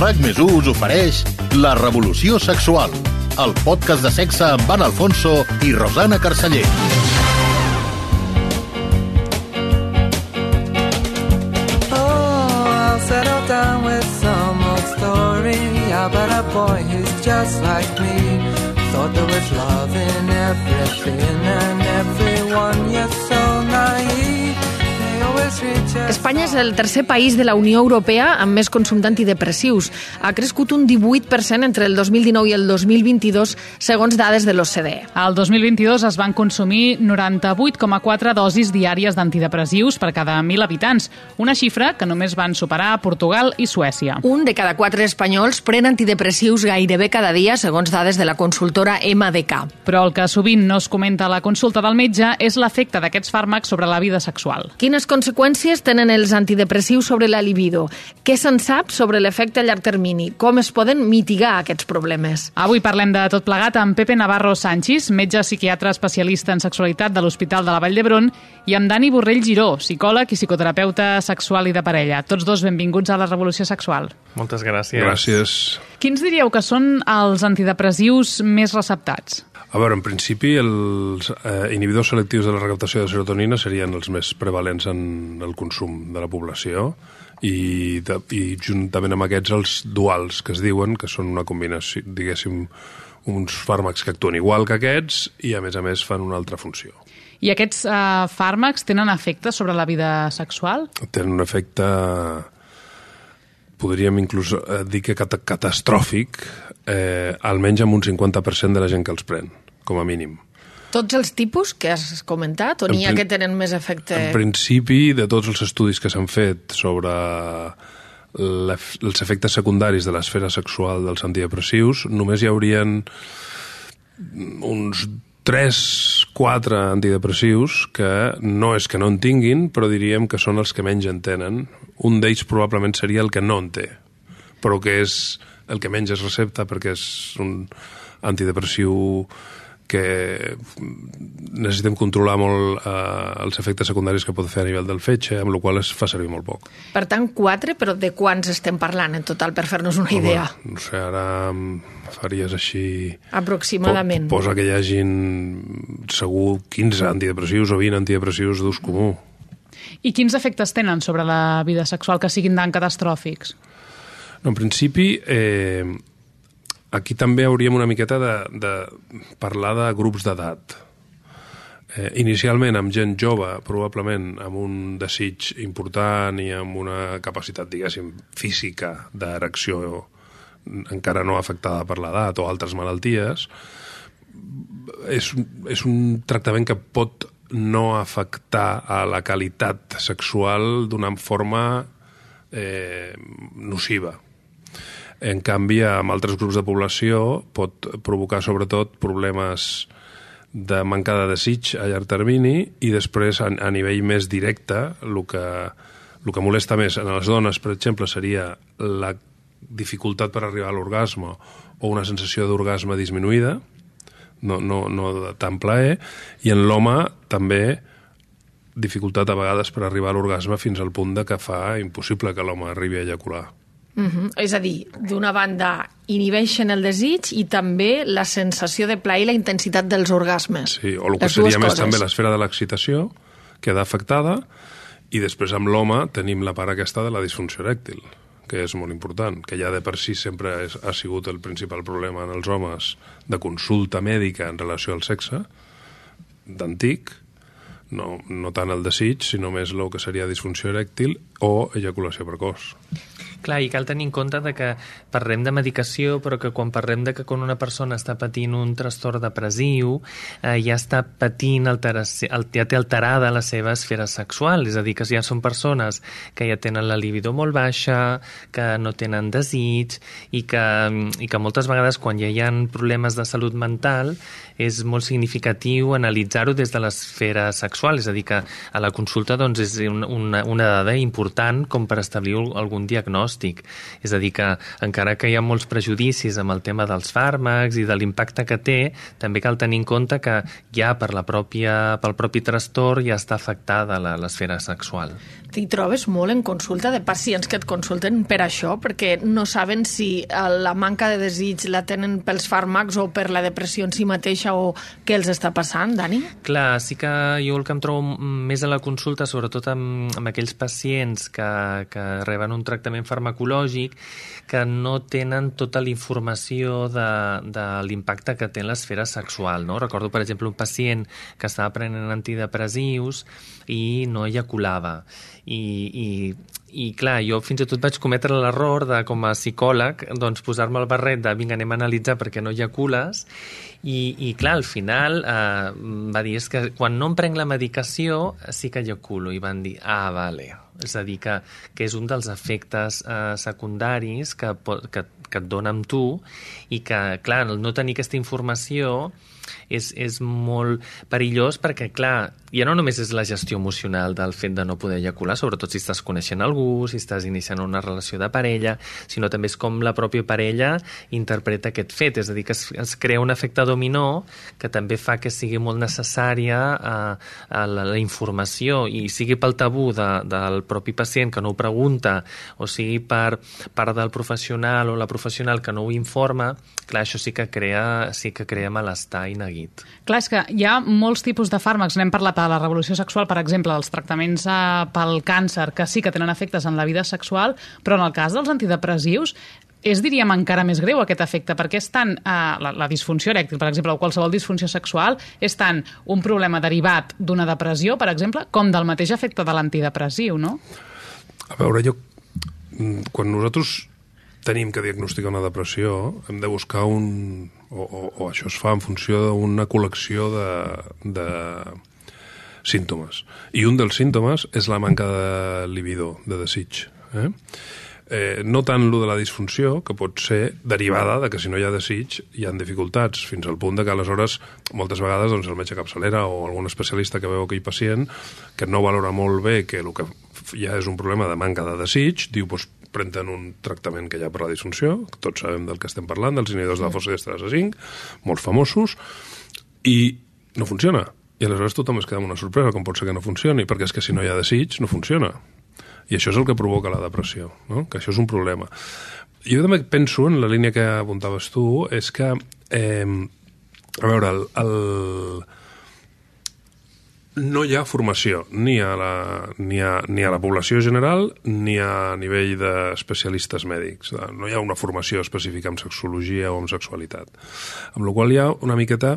RAC més us ofereix La Revolució Sexual, el podcast de sexe amb Van Alfonso i Rosana Carceller. Oh, I'll settle down with some old story about a boy who's just like me. Thought there was love in everything Espanya és el tercer país de la Unió Europea amb més consum d'antidepressius. Ha crescut un 18% entre el 2019 i el 2022, segons dades de l'OCDE. Al 2022 es van consumir 98,4 dosis diàries d'antidepressius per cada 1.000 habitants, una xifra que només van superar Portugal i Suècia. Un de cada quatre espanyols pren antidepressius gairebé cada dia, segons dades de la consultora MDK. Però el que sovint no es comenta a la consulta del metge és l'efecte d'aquests fàrmacs sobre la vida sexual. Quines conseqüències tenen els antidepressius sobre la libido? Què se'n sap sobre l'efecte a llarg termini? Com es poden mitigar aquests problemes? Avui parlem de tot plegat amb Pepe Navarro Sánchez, metge psiquiatre especialista en sexualitat de l'Hospital de la Vall d'Hebron, i amb Dani Borrell Giró, psicòleg i psicoterapeuta sexual i de parella. Tots dos benvinguts a la Revolució Sexual. Moltes gràcies. Gràcies. Quins diríeu que són els antidepressius més receptats? A veure, en principi, els eh, inhibidors selectius de la recaptació de serotonina serien els més prevalents en el consum de la població i, de, i juntament amb aquests els duals, que es diuen, que són una combinació, diguéssim, uns fàrmacs que actuen igual que aquests i, a més a més, fan una altra funció. I aquests eh, fàrmacs tenen efecte sobre la vida sexual? Tenen un efecte, podríem inclús eh, dir que cat catastròfic, eh, almenys amb un 50% de la gent que els pren, com a mínim. Tots els tipus que has comentat o n'hi ha que tenen més efecte? En principi, de tots els estudis que s'han fet sobre els efectes secundaris de l'esfera sexual dels antidepressius, només hi haurien uns 3-4 antidepressius que no és que no en tinguin, però diríem que són els que menys en tenen. Un d'ells probablement seria el que no en té, però que és el que menys es recepta perquè és un antidepressiu que necessitem controlar molt eh, els efectes secundaris que pot fer a nivell del fetge, amb la qual es fa servir molt poc. Per tant, quatre, però de quants estem parlant en total, per fer-nos una idea? Home, no sé, ara faries així... Aproximadament. Po posa que hi hagin segur 15 antidepressius o 20 antidepressius d'ús comú. I quins efectes tenen sobre la vida sexual que siguin tan catastròfics? No, en principi, eh, aquí també hauríem una miqueta de, de parlar de grups d'edat. Eh, inicialment amb gent jove, probablement amb un desig important i amb una capacitat, diguéssim, física d'erecció encara no afectada per l'edat o altres malalties, és, és un tractament que pot no afectar a la qualitat sexual d'una forma eh, nociva. En canvi, amb altres grups de població pot provocar sobretot problemes de manca de desig a llarg termini i després a, a nivell més directe el que, el que molesta més en les dones, per exemple, seria la dificultat per arribar a l'orgasme o una sensació d'orgasme disminuïda, no, no, no de tant plaer, i en l'home també dificultat a vegades per arribar a l'orgasme fins al punt de que fa impossible que l'home arribi a ejacular. Uh -huh. És a dir, d'una banda inhibeixen el desig i també la sensació de plaer i la intensitat dels orgasmes. Sí, o el que seria més coses. també l'esfera de l'excitació queda afectada i després amb l'home tenim la part aquesta de la disfunció erèctil que és molt important, que ja de per si sempre és, ha sigut el principal problema en els homes de consulta mèdica en relació al sexe, d'antic, no, no tant el desig, sinó més el que seria disfunció erèctil o ejaculació precoç. Clar, i cal tenir en compte de que parlem de medicació, però que quan parlem de que quan una persona està patint un trastorn depressiu, eh, ja està patint, alteració, ja té alterada la seva esfera sexual, és a dir, que ja són persones que ja tenen la libido molt baixa, que no tenen desig, i que, i que moltes vegades quan ja hi ha problemes de salut mental és molt significatiu analitzar-ho des de l'esfera sexual, és a dir, que a la consulta doncs, és una, una dada important com per establir algun diagnòstic diagnòstic. És a dir, que encara que hi ha molts prejudicis amb el tema dels fàrmacs i de l'impacte que té, també cal tenir en compte que ja per la pròpia, pel propi trastorn ja està afectada l'esfera sexual. T'hi trobes molt en consulta de pacients que et consulten per això, perquè no saben si eh, la manca de desig la tenen pels fàrmacs o per la depressió en si mateixa o què els està passant, Dani? Clar, sí que jo el que em trobo més a la consulta, sobretot amb, amb aquells pacients que, que reben un tractament farmacològic, que no tenen tota la informació de, de l'impacte que té l'esfera sexual. No? Recordo, per exemple, un pacient que estava prenent antidepressius i no ejaculava. I, i, i clar, jo fins i tot vaig cometre l'error de, com a psicòleg, doncs posar-me el barret de vinga, anem a analitzar perquè no ejacules i, i clar, al final eh, va dir, és que quan no em prenc la medicació sí que ejaculo i van dir, ah, vale. És a dir, que, que és un dels efectes eh, secundaris que, que, que et dona amb tu i que, clar, no tenir aquesta informació és, és molt perillós perquè, clar, ja no només és la gestió emocional del fet de no poder ejacular, sobretot si estàs coneixent algú, si estàs iniciant una relació de parella, sinó també és com la pròpia parella interpreta aquest fet, és a dir, que es, es crea un efecte dominó que també fa que sigui molt necessària eh, la, la informació. I sigui pel tabú de, del propi pacient que no ho pregunta o sigui per part del professional o la professional que no ho informa, clar, això sí que crea, sí que crea malestar i neguit. Clar, és que hi ha molts tipus de fàrmacs, n'hem parlat de la revolució sexual, per exemple, dels tractaments eh, pel càncer, que sí que tenen efectes en la vida sexual, però en el cas dels antidepressius és, diríem, encara més greu aquest efecte, perquè és tant eh, la, la disfunció erèctil, per exemple, o qualsevol disfunció sexual, és tant un problema derivat d'una depressió, per exemple, com del mateix efecte de l'antidepressiu, no? A veure, jo... Mm, quan nosaltres tenim que diagnosticar una depressió, hem de buscar un... o, o, o això es fa en funció d'una col·lecció de, de símptomes. I un dels símptomes és la manca de libido, de desig. Eh? Eh, no tant lo de la disfunció, que pot ser derivada de que si no hi ha desig hi ha dificultats, fins al punt de que aleshores moltes vegades doncs, el metge capçalera o algun especialista que veu aquell pacient que no valora molt bé que el que ja és un problema de manca de desig, diu doncs, prenen un tractament que hi ha per la disfunció, tots sabem del que estem parlant, dels inhibidors de la fosfodiesterasa 5, molt famosos, i no funciona i aleshores tothom es queda amb una sorpresa, com pot ser que no funcioni, perquè és que si no hi ha desig, no funciona. I això és el que provoca la depressió, no? que això és un problema. Jo també penso, en la línia que apuntaves tu, és que, eh, a veure, el, el, no hi ha formació ni a, la, ni, a, ni a la població general ni a nivell d'especialistes mèdics. No hi ha una formació específica en sexologia o en sexualitat. Amb la qual hi ha una miqueta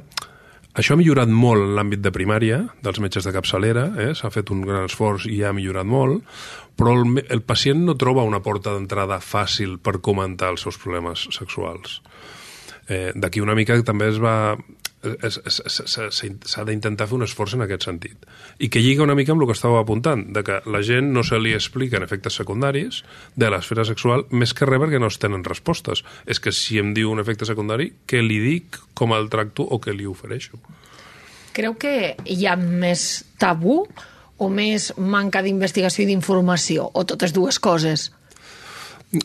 això ha millorat molt en l'àmbit de primària, dels metges de capçalera, eh? s'ha fet un gran esforç i ha millorat molt, però el, el pacient no troba una porta d'entrada fàcil per comentar els seus problemes sexuals. Eh, D'aquí una mica també es va s'ha d'intentar fer un esforç en aquest sentit. I que lliga una mica amb el que estava apuntant, de que la gent no se li expliquen efectes secundaris de l'esfera sexual, més que res perquè no es tenen respostes. És que si em diu un efecte secundari, què li dic, com el tracto o què li ofereixo? Creu que hi ha més tabú o més manca d'investigació i d'informació, o totes dues coses?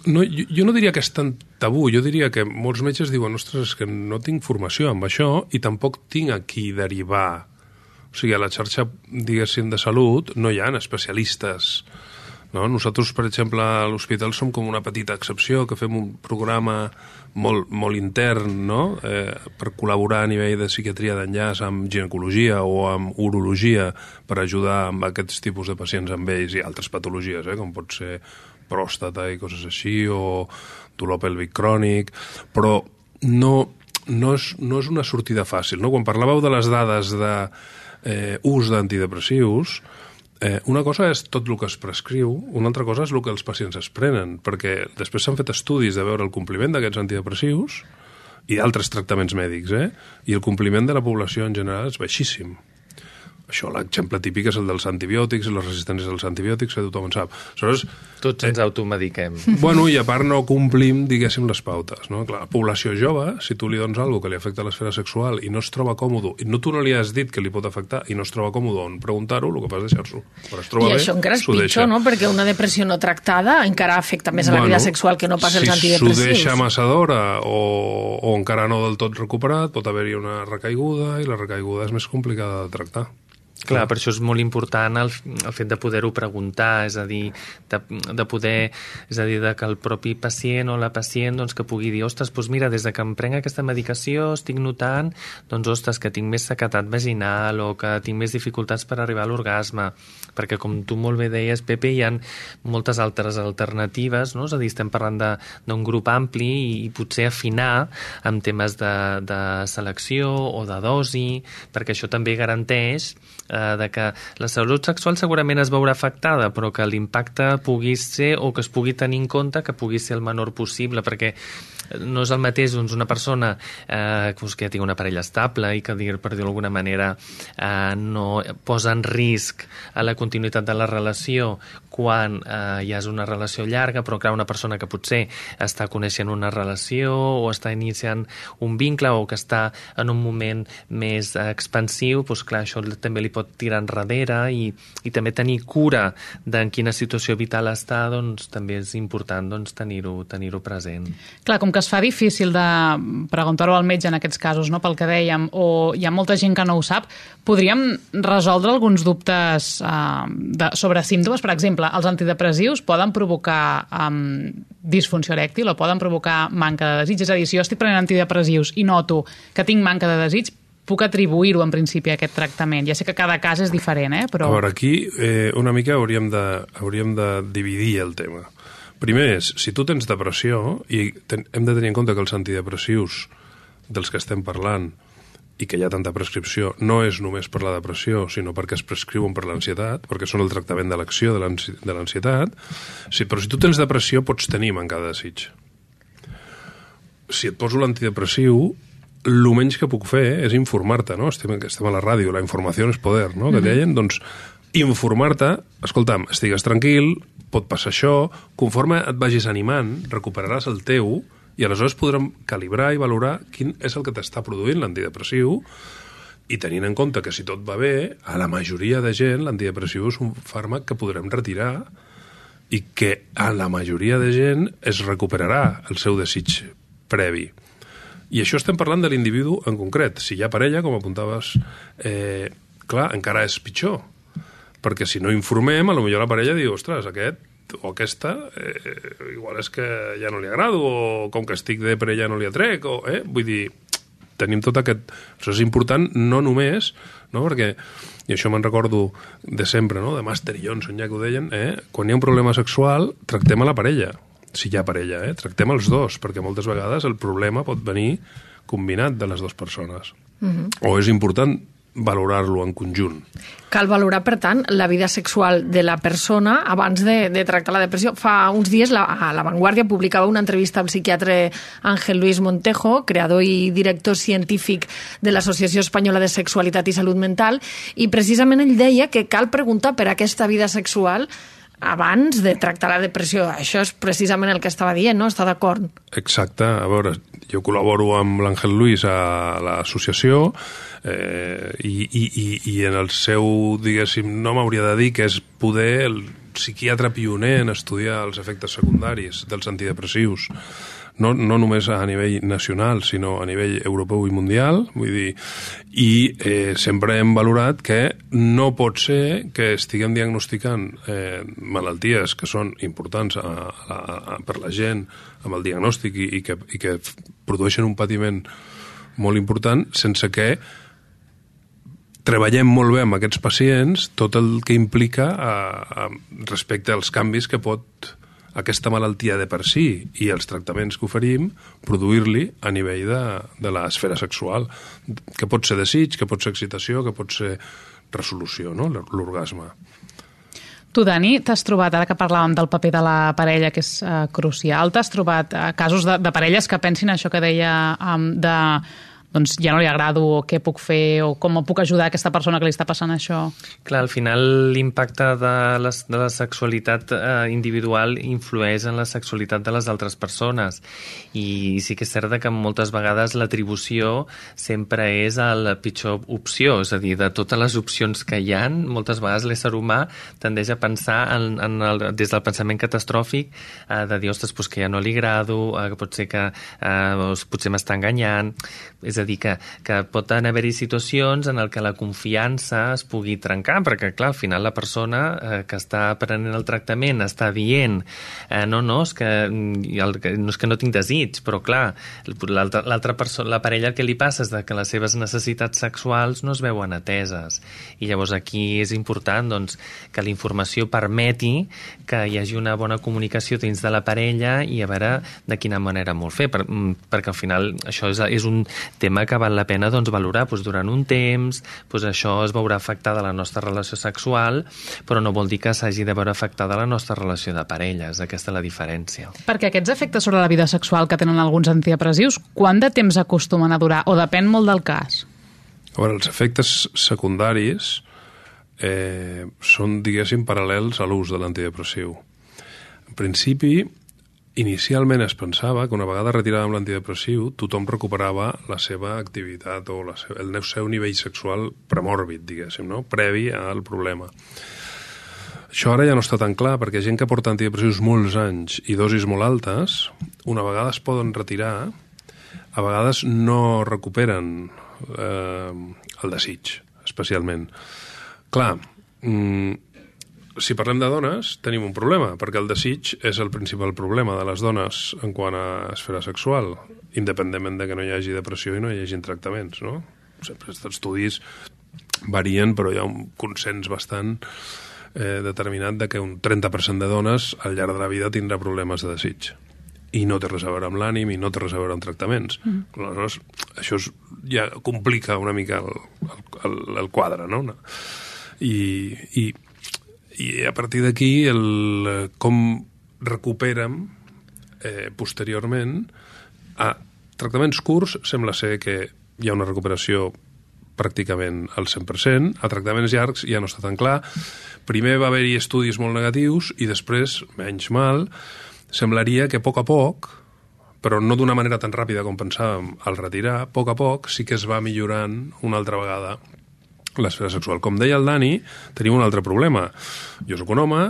No, jo, jo no diria que és tan tabú, jo diria que molts metges diuen ostres, que no tinc formació amb això i tampoc tinc a qui derivar. O sigui, a la xarxa, diguéssim, de salut no hi ha especialistes. No? Nosaltres, per exemple, a l'hospital som com una petita excepció, que fem un programa molt, molt intern no? eh, per col·laborar a nivell de psiquiatria d'enllaç amb ginecologia o amb urologia per ajudar amb aquests tipus de pacients amb ells i altres patologies, eh, com pot ser pròstata i coses així, o dolor pèlvic crònic, però no, no, és, no és una sortida fàcil. No? Quan parlàveu de les dades de, eh, d'antidepressius, eh, una cosa és tot el que es prescriu, una altra cosa és el que els pacients es prenen, perquè després s'han fet estudis de veure el compliment d'aquests antidepressius i d'altres tractaments mèdics, eh? i el compliment de la població en general és baixíssim. Això, l'exemple típic és el dels antibiòtics, les resistències als antibiòtics, que tothom en sap. Aleshores, Tots ens automediquem. bueno, i a part no complim, diguéssim, les pautes. No? Clar, la població jove, si tu li dones alguna que li afecta l'esfera sexual i no es troba còmode, i no tu no li has dit que li pot afectar i no es troba còmode on preguntar-ho, el que fas és deixar-s'ho. Quan es troba I bé, això encara és pitjor, deixa. no? Perquè una depressió no tractada encara afecta més a la vida sexual que no pas els si antidepressius. s'ho deixa massa d'hora o, o encara no del tot recuperat, pot haver-hi una recaiguda i la recaiguda és més complicada de tractar. Clar, per això és molt important el, el fet de poder-ho preguntar, és a dir, de, de poder, és a dir, de que el propi pacient o la pacient doncs, que pugui dir, ostres, doncs mira, des de que em prenc aquesta medicació estic notant, doncs, ostres, que tinc més sequetat vaginal o que tinc més dificultats per arribar a l'orgasme, perquè com tu molt bé deies, Pepe, hi ha moltes altres alternatives, no? és a dir, estem parlant d'un grup ampli i, i potser afinar amb temes de, de selecció o de dosi, perquè això també garanteix eh, de que la salut sexual segurament es veurà afectada, però que l'impacte pugui ser, o que es pugui tenir en compte, que pugui ser el menor possible, perquè no és el mateix doncs, una persona eh, doncs, que ja tingui una parella estable i que, per dir-ho d'alguna manera, eh, no posa en risc a la continuïtat de la relació quan eh, ja és una relació llarga, però clar, una persona que potser està coneixent una relació o està iniciant un vincle o que està en un moment més eh, expansiu, doncs clar, això també li pot tirar enrere i, i també tenir cura d'en quina situació vital està, doncs també és important doncs, tenir-ho tenir present. Clar, com que es fa difícil de preguntar-ho al metge en aquests casos, no, pel que dèiem, o hi ha molta gent que no ho sap, podríem resoldre alguns dubtes eh, de, sobre símptomes? Per exemple, els antidepressius poden provocar um, disfunció erèctil o poden provocar manca de desig? És a dir, si jo estic prenent antidepressius i noto que tinc manca de desig, puc atribuir-ho en principi a aquest tractament. Ja sé que cada cas és diferent, eh? però... A veure, aquí eh, una mica hauríem de, hauríem de dividir el tema. Primer és, si tu tens depressió, i ten, hem de tenir en compte que els antidepressius dels que estem parlant i que hi ha tanta prescripció no és només per la depressió, sinó perquè es prescriuen per l'ansietat, perquè són el tractament de l'ansi- de l'ansietat. Sí, però si tu tens depressió pots tenir manca de desig. Si et poso l'antidepressiu, el menys que puc fer és informar-te, no? Estem, estem a la ràdio, la informació és poder, no? Que deien, doncs, informar-te, escolta'm, estigues tranquil, pot passar això, conforme et vagis animant, recuperaràs el teu i aleshores podrem calibrar i valorar quin és el que t'està produint l'antidepressiu i tenint en compte que si tot va bé, a la majoria de gent l'antidepressiu és un fàrmac que podrem retirar i que a la majoria de gent es recuperarà el seu desig previ. I això estem parlant de l'individu en concret. Si hi ha parella, com apuntaves, eh, clar, encara és pitjor. Perquè si no informem, a lo millor la parella diu, ostres, aquest o aquesta, eh, igual és que ja no li agrado, o com que estic de per ella no li atrec, o, eh? vull dir, tenim tot aquest... Això és important no només, no? perquè, i això me'n recordo de sempre, no? de Master Johnson, ja que ho deien, eh? quan hi ha un problema sexual, tractem a la parella, si hi ha parella, eh? tractem els dos, perquè moltes vegades el problema pot venir combinat de les dues persones. Mm -hmm. O és important valorar-lo en conjunt. Cal valorar, per tant, la vida sexual de la persona abans de, de tractar la depressió. Fa uns dies la, a La Vanguardia publicava una entrevista al psiquiatre Ángel Luis Montejo, creador i director científic de l'Associació Espanyola de Sexualitat i Salut Mental, i precisament ell deia que cal preguntar per aquesta vida sexual abans de tractar la depressió. Això és precisament el que estava dient, no? Està d'acord? Exacte. A veure, jo col·laboro amb l'Àngel Luis a l'associació eh, i, i, i, i en el seu, diguéssim, no m'hauria de dir que és poder el psiquiatre pioner en estudiar els efectes secundaris dels antidepressius no, no només a nivell nacional, sinó a nivell europeu i mundial, vull dir, i eh, sempre hem valorat que no pot ser que estiguem diagnosticant eh, malalties que són importants a, a, a, per la gent amb el diagnòstic i, i, que, i que produeixen un patiment molt important sense que treballem molt bé amb aquests pacients tot el que implica a, a, respecte als canvis que pot aquesta malaltia de per si i els tractaments que oferim, produir-li a nivell de, de l'esfera sexual, que pot ser desig, que pot ser excitació, que pot ser resolució, no? l'orgasme. Tu, Dani, t'has trobat, ara que parlàvem del paper de la parella, que és uh, crucial, t'has trobat uh, casos de, de parelles que pensin això que deia um, de doncs ja no li agrado o què puc fer o com puc ajudar a aquesta persona que li està passant això. Clar, al final l'impacte de, les, de la sexualitat eh, individual influeix en la sexualitat de les altres persones i sí que és cert que moltes vegades l'atribució sempre és a la pitjor opció, és a dir, de totes les opcions que hi han, moltes vegades l'ésser humà tendeix a pensar en, en el, des del pensament catastròfic eh, de dir, ostres, pues que ja no li agrado, eh, que pot ser que eh, potser m'està enganyant, és a dir, que, que pot haver-hi situacions en el que la confiança es pugui trencar, perquè, clar, al final la persona eh, que està prenent el tractament està dient eh, no, no, és que, mm, el, no és que no tinc desig, però, clar, l'altra persona, la parella el que li passa és que les seves necessitats sexuals no es veuen ateses. I llavors aquí és important doncs, que la informació permeti que hi hagi una bona comunicació dins de la parella i a veure de quina manera molt fer, per, mm, perquè al final això és, és un tema que val la pena doncs, valorar doncs, durant un temps, doncs, això es veurà afectada la nostra relació sexual, però no vol dir que s'hagi de veure afectada la nostra relació de parella, és aquesta la diferència. Perquè aquests efectes sobre la vida sexual que tenen alguns antidepressius, quant de temps acostumen a durar? O depèn molt del cas? A veure, els efectes secundaris eh, són, diguéssim, paral·lels a l'ús de l'antidepressiu. En principi, Inicialment es pensava que una vegada retirada amb l'antidepressiu tothom recuperava la seva activitat o la seva, el seu nivell sexual premòrbid, diguéssim, no? previ al problema. Això ara ja no està tan clar perquè gent que porta antidepressius molts anys i dosis molt altes, una vegada es poden retirar, a vegades no recuperen eh, el desig, especialment. Clar, mm, si parlem de dones, tenim un problema, perquè el desig és el principal problema de les dones en quant a esfera sexual, independentment de que no hi hagi depressió i no hi hagi tractaments, no? Sempre els estudis varien, però hi ha un consens bastant eh, determinat de que un 30% de dones al llarg de la vida tindrà problemes de desig i no té res a veure amb l'ànim i no té res a veure amb tractaments. Mm. Aleshores, això és, ja complica una mica el, el, el quadre, no? I, i i a partir d'aquí el com recuperem eh, posteriorment a tractaments curts sembla ser que hi ha una recuperació pràcticament al 100%, a tractaments llargs ja no està tan clar. Primer va haver-hi estudis molt negatius i després, menys mal, semblaria que a poc a poc, però no d'una manera tan ràpida com pensàvem al retirar, a poc a poc sí que es va millorant una altra vegada l'esfera sexual. Com deia el Dani, tenim un altre problema. Jo sóc un home,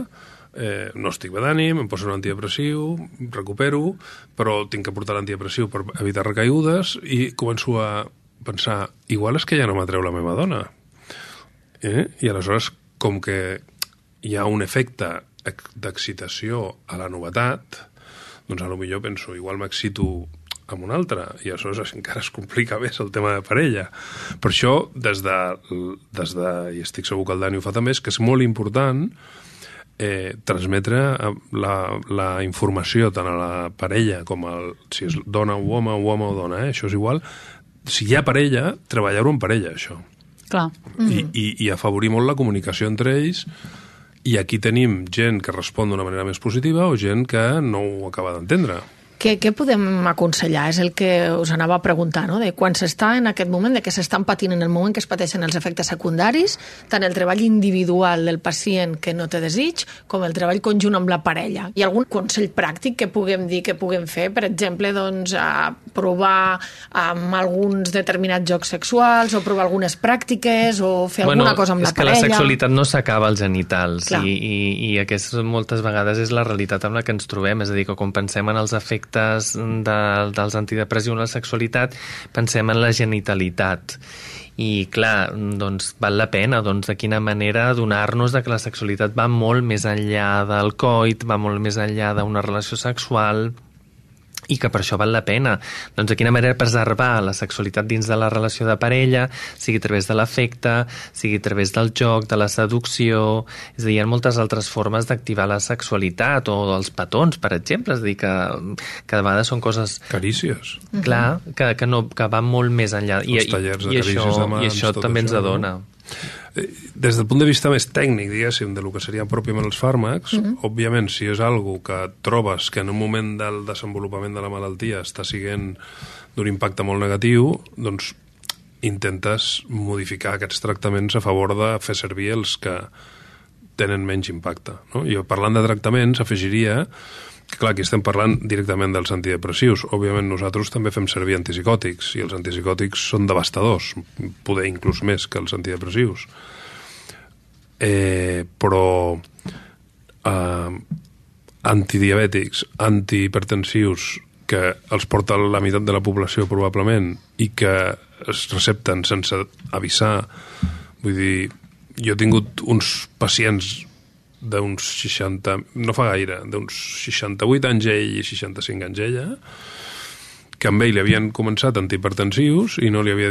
eh, no estic bé d'ànim, em poso un antidepressiu, recupero, però tinc que portar l'antidepressiu per evitar recaigudes i començo a pensar, igual és que ja no m'atreu la meva dona. Eh? I aleshores, com que hi ha un efecte d'excitació a la novetat, doncs a lo millor penso, igual m'excito amb un altre, i aleshores encara es complica més el tema de parella. Per això, des de, des de i estic segur que el Dani ho fa també, és que és molt important eh, transmetre eh, la, la informació tant a la parella com al, si és dona o home o home o dona, eh, això és igual. Si hi ha parella, treballar-ho en parella, això. Clar. Mm. I, i, I afavorir molt la comunicació entre ells i aquí tenim gent que respon d'una manera més positiva o gent que no ho acaba d'entendre. Què, què podem aconsellar? És el que us anava a preguntar, no? De quan s'està en aquest moment, de que s'estan patint en el moment que es pateixen els efectes secundaris, tant el treball individual del pacient que no té desig, com el treball conjunt amb la parella. Hi ha algun consell pràctic que puguem dir que puguem fer? Per exemple, doncs, a provar amb alguns determinats jocs sexuals, o provar algunes pràctiques, o fer bueno, alguna cosa amb la parella? És que la sexualitat no s'acaba als genitals, i, i, i aquesta moltes vegades és la realitat amb la que ens trobem, és a dir, que quan pensem en els efectes efectes de, dels antidepressius en la sexualitat, pensem en la genitalitat. I, clar, doncs val la pena, doncs, de quina manera donar-nos de que la sexualitat va molt més enllà del coit, va molt més enllà d'una relació sexual, i que per això val la pena. Doncs de quina manera preservar la sexualitat dins de la relació de parella, sigui a través de l'afecte, sigui a través del joc, de la seducció... És a dir, hi ha moltes altres formes d'activar la sexualitat, o dels petons, per exemple, és a dir, que, que de vegades són coses... Carícies. Clar, que, que, no, que van molt més enllà. Els I, tallers de i, això, de mans, I això també ens adona. No? Des del punt de vista més tècnic, diguéssim, de lo que serien pròpiament els fàrmacs, mm -hmm. òbviament, si és algo que trobes que en un moment del desenvolupament de la malaltia està siguent d'un impacte molt negatiu, doncs intentes modificar aquests tractaments a favor de fer servir els que tenen menys impacte. No? Jo, parlant de tractaments, afegiria clar, aquí estem parlant directament dels antidepressius. Òbviament, nosaltres també fem servir antipsicòtics, i els antipsicòtics són devastadors, poder inclús més que els antidepressius. Eh, però eh, antidiabètics, antihipertensius, que els porta la meitat de la població probablement i que es recepten sense avisar, vull dir, jo he tingut uns pacients d'uns 60, no fa gaire, d'uns 68 anys ell i 65 anys ella, que amb ell li havien començat antihipertensius i no li havia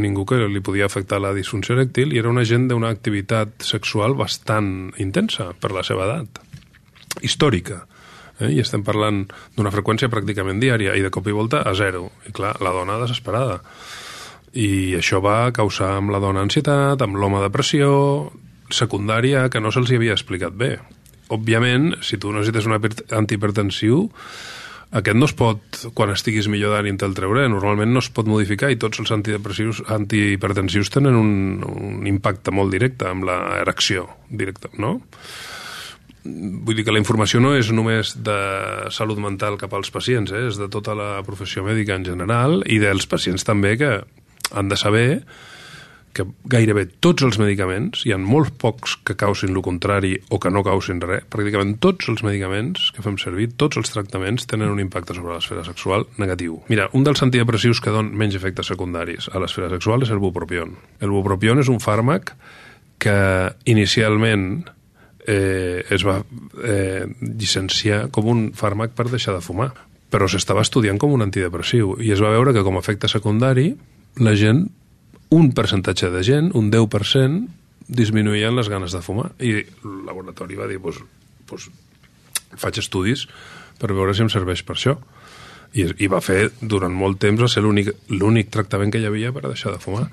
ningú que li podia afectar la disfunció erèctil i era una gent d'una activitat sexual bastant intensa per la seva edat, històrica. Eh? I estem parlant d'una freqüència pràcticament diària i de cop i volta a zero. I clar, la dona desesperada. I això va causar amb la dona ansietat, amb l'home depressió, secundària que no se'ls havia explicat bé. Òbviament, si tu necessites un antihipertensiu, aquest no es pot, quan estiguis millor d'ànim te'l treure, normalment no es pot modificar i tots els antidepressius, antihipertensius tenen un, un impacte molt directe amb la erecció directa, no? Vull dir que la informació no és només de salut mental cap als pacients, eh? és de tota la professió mèdica en general i dels pacients també que han de saber que gairebé tots els medicaments, hi ha molt pocs que causin el contrari o que no causin res, pràcticament tots els medicaments que fem servir, tots els tractaments tenen un impacte sobre l'esfera sexual negatiu. Mira, un dels antidepressius que don menys efectes secundaris a l'esfera sexual és el bupropion. El bupropion és un fàrmac que inicialment eh, es va eh, llicenciar com un fàrmac per deixar de fumar, però s'estava estudiant com un antidepressiu i es va veure que com a efecte secundari la gent un percentatge de gent, un 10%, disminuïen les ganes de fumar. I el laboratori va dir, pues, pues, faig estudis per veure si em serveix per això. I, i va fer durant molt temps va ser l'únic tractament que hi havia per deixar de fumar.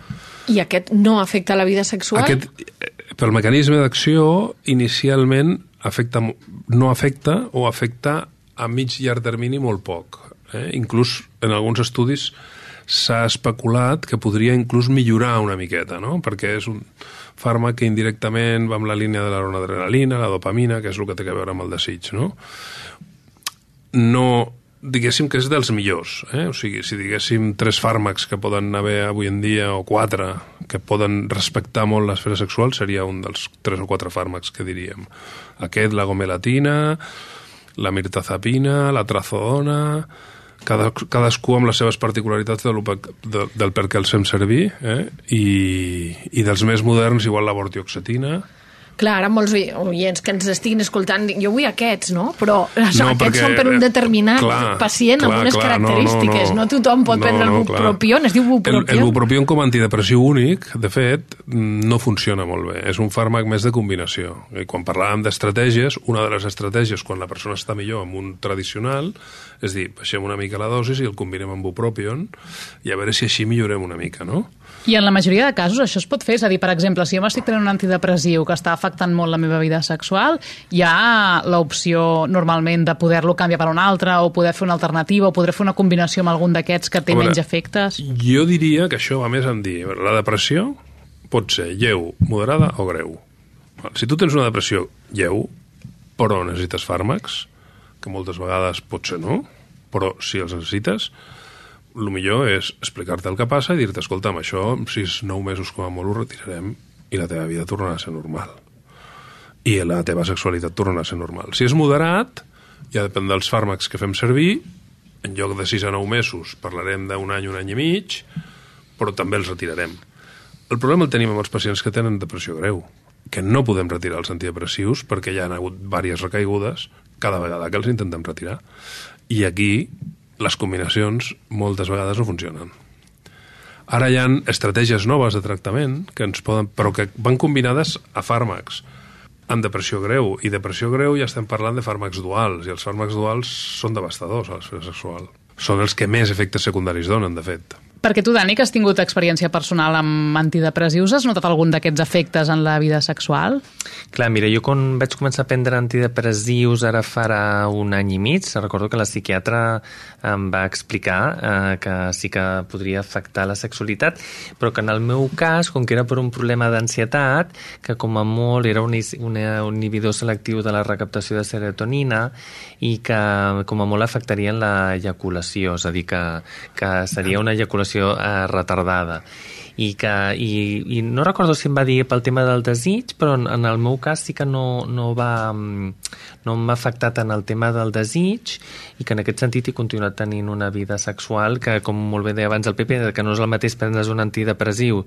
I aquest no afecta la vida sexual? Aquest, eh, pel mecanisme d'acció, inicialment afecta, no afecta o afecta a mig llarg termini molt poc. Eh? Inclús en alguns estudis s'ha especulat que podria inclús millorar una miqueta, no? perquè és un fàrmac que indirectament va amb la línia de la noradrenalina, la dopamina, que és el que té a veure amb el desig. No, no diguéssim que és dels millors. Eh? O sigui, si diguéssim tres fàrmacs que poden haver avui en dia, o quatre, que poden respectar molt l'esfera sexual, seria un dels tres o quatre fàrmacs que diríem. Aquest, la gomelatina, la mirtazapina, la trazodona, cada, cadascú amb les seves particularitats de, de, del per què els fem servir, eh? I, i dels més moderns, igual la bortioxetina, Clar, ara molts oients que ens estiguin escoltant, jo vull aquests, no? Però no, aquests perquè, són per un determinat clar, pacient clar, amb unes clar, característiques. No, no, no. no tothom pot no, prendre no, el bupropion, es diu bupropion. El, el bupropion com a antidepressiu únic, de fet, no funciona molt bé. És un fàrmac més de combinació. I quan parlàvem d'estratègies, una de les estratègies, quan la persona està millor amb un tradicional, és dir, baixem una mica la dosis i el combinem amb bupropion i a veure si així millorem una mica, no? I en la majoria de casos això es pot fer? És a dir, per exemple, si jo m'estic prenent un antidepressiu que està afectant molt la meva vida sexual, hi ha l'opció normalment de poder-lo canviar per un altre o poder fer una alternativa o poder fer una combinació amb algun d'aquests que té veure, menys efectes? Jo diria que això va més en dir la depressió pot ser lleu, moderada o greu. Si tu tens una depressió lleu, però necessites fàrmacs, que moltes vegades potser no, però si els necessites, el millor és explicar-te el que passa i dir-te, escolta, amb això, en 6-9 mesos com a molt ho retirarem i la teva vida tornarà a ser normal. I la teva sexualitat tornarà a ser normal. Si és moderat, ja depèn dels fàrmacs que fem servir, en lloc de 6 a 9 mesos parlarem d'un any, un any i mig, però també els retirarem. El problema el tenim amb els pacients que tenen depressió greu, que no podem retirar els antidepressius perquè ja han hagut diverses recaigudes cada vegada que els intentem retirar. I aquí les combinacions moltes vegades no funcionen. Ara hi ha estratègies noves de tractament que ens poden, però que van combinades a fàrmacs amb depressió greu, i depressió greu ja estem parlant de fàrmacs duals, i els fàrmacs duals són devastadors a l'esfera sexual. Són els que més efectes secundaris donen, de fet. Perquè tu, Dani, que has tingut experiència personal amb antidepressius, has notat algun d'aquests efectes en la vida sexual? Clar, mira, jo quan vaig començar a prendre antidepressius ara farà un any i mig, recordo que la psiquiatra em va explicar eh, que sí que podria afectar la sexualitat, però que en el meu cas, com que era per un problema d'ansietat, que com a molt era un, un inhibidor selectiu de la recaptació de serotonina i que com a molt afectaria l'ejaculació, és a dir, que, que seria una ejaculació eh, retardada i, que, i, i no recordo si em va dir pel tema del desig, però en, en el meu cas sí que no, no va no m'ha afectat en el tema del desig i que en aquest sentit he continuat tenint una vida sexual que, com molt bé deia abans el Pepe, que no és el mateix prendre's un antidepressiu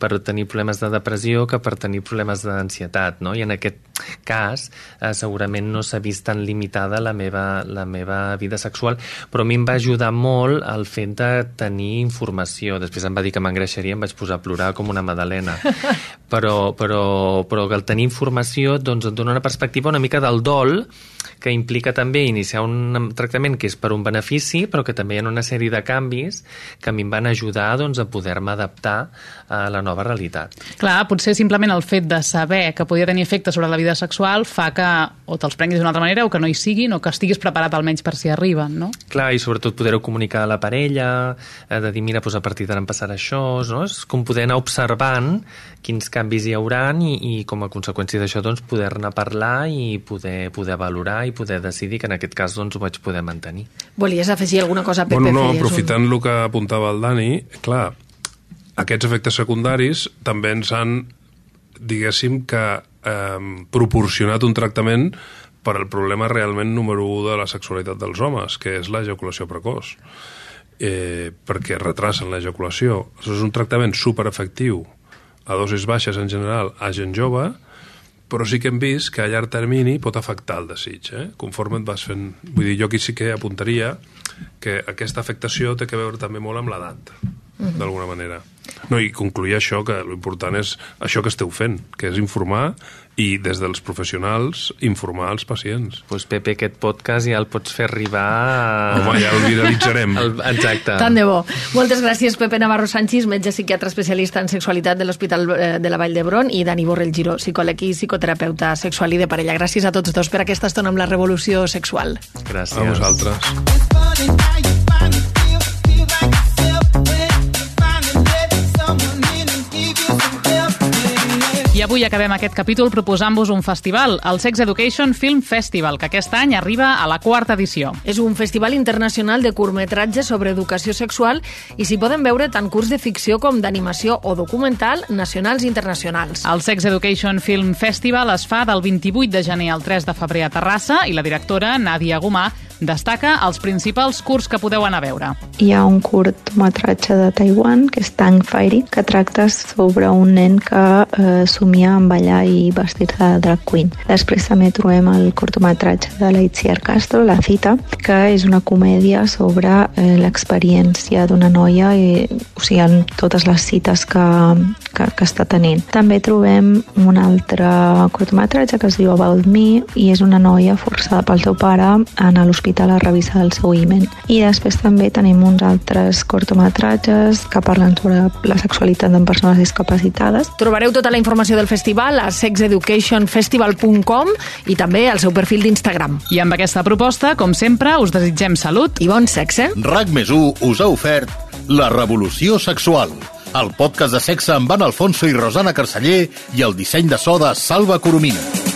per tenir problemes de depressió que per tenir problemes d'ansietat, no? I en aquest cas eh, segurament no s'ha vist tan limitada la meva, la meva vida sexual, però a mi em va ajudar molt el fet de tenir informació. Després em va dir que m'engreixaria, em vaig posar a plorar com una madalena. Però, però, però que el tenir informació doncs, et dona una perspectiva una mica del dol que implica també iniciar un tractament que és per un benefici, però que també hi ha una sèrie de canvis que a mi em van ajudar doncs, a poder-me adaptar a la nova realitat. Clar, potser simplement el fet de saber que podia tenir efecte sobre la vida sexual fa que o te'ls prenguis d'una altra manera o que no hi siguin o que estiguis preparat almenys per si arriben, no? Clar, i sobretot poder-ho comunicar a la parella, eh, de dir, mira, doncs a partir d'ara em passarà això, no? És com poder anar observant quins canvis hi hauran i, i com a conseqüència d'això doncs, poder-ne parlar i poder, poder valorar i poder decidir que en aquest cas doncs, ho vaig poder mantenir. Volies afegir alguna cosa, Pepe? Bueno, no, aprofitant un... el que apuntava el Dani, clar, aquests efectes secundaris també ens han, diguéssim, que eh, proporcionat un tractament per al problema realment número 1 de la sexualitat dels homes, que és l'ejaculació precoç. Eh, perquè retrasen l'ejaculació. Això és un tractament superefectiu a dosis baixes en general a gent jove, però sí que hem vist que a llarg termini pot afectar el desig, eh? conforme et vas fent... Vull dir, jo aquí sí que apuntaria que aquesta afectació té que veure també molt amb l'edat, -huh. d'alguna manera. No, i concluir això, que l'important és això que esteu fent, que és informar i des dels professionals informar els pacients. Doncs pues, Pepe, aquest podcast ja el pots fer arribar... A... Home, ja el viralitzarem. El, exacte. Tant de bo. Moltes gràcies, Pepe Navarro Sánchez, metge psiquiatre especialista en sexualitat de l'Hospital eh, de la Vall d'Hebron, i Dani Borrell Giró, psicòleg i psicoterapeuta sexual i de parella. Gràcies a tots dos per aquesta estona amb la revolució sexual. Gràcies. A vosaltres. Avui acabem aquest capítol proposant-vos un festival, el Sex Education Film Festival, que aquest any arriba a la quarta edició. És un festival internacional de curtmetratges sobre educació sexual i s'hi poden veure tant curs de ficció com d'animació o documental nacionals i internacionals. El Sex Education Film Festival es fa del 28 de gener al 3 de febrer a Terrassa i la directora, Nàdia Gomà, destaca els principals curs que podeu anar a veure. Hi ha un curtmetratge de Taiwan, que és Tang Fairy, que tracta sobre un nen que eh, somia amb ballar i vestir-se de drag queen. Després també trobem el curtmetratge de la Itziar Castro, La cita, que és una comèdia sobre eh, l'experiència d'una noia, i, o sigui, en totes les cites que, que, que està tenint. També trobem un altre curtmetratge que es diu About Me i és una noia forçada pel seu pare a anar a l'hospital a revisar el seu imen. I després també tenim uns altres cortometratges que parlen sobre la sexualitat en persones discapacitades. Trobareu tota la informació del festival a sexeducationfestival.com i també al seu perfil d'Instagram. I amb aquesta proposta, com sempre, us desitgem salut i bon sexe. RAC més us ha ofert La revolució sexual, el podcast de sexe amb Van Alfonso i Rosana Carceller i el disseny de so de Salva Coromina.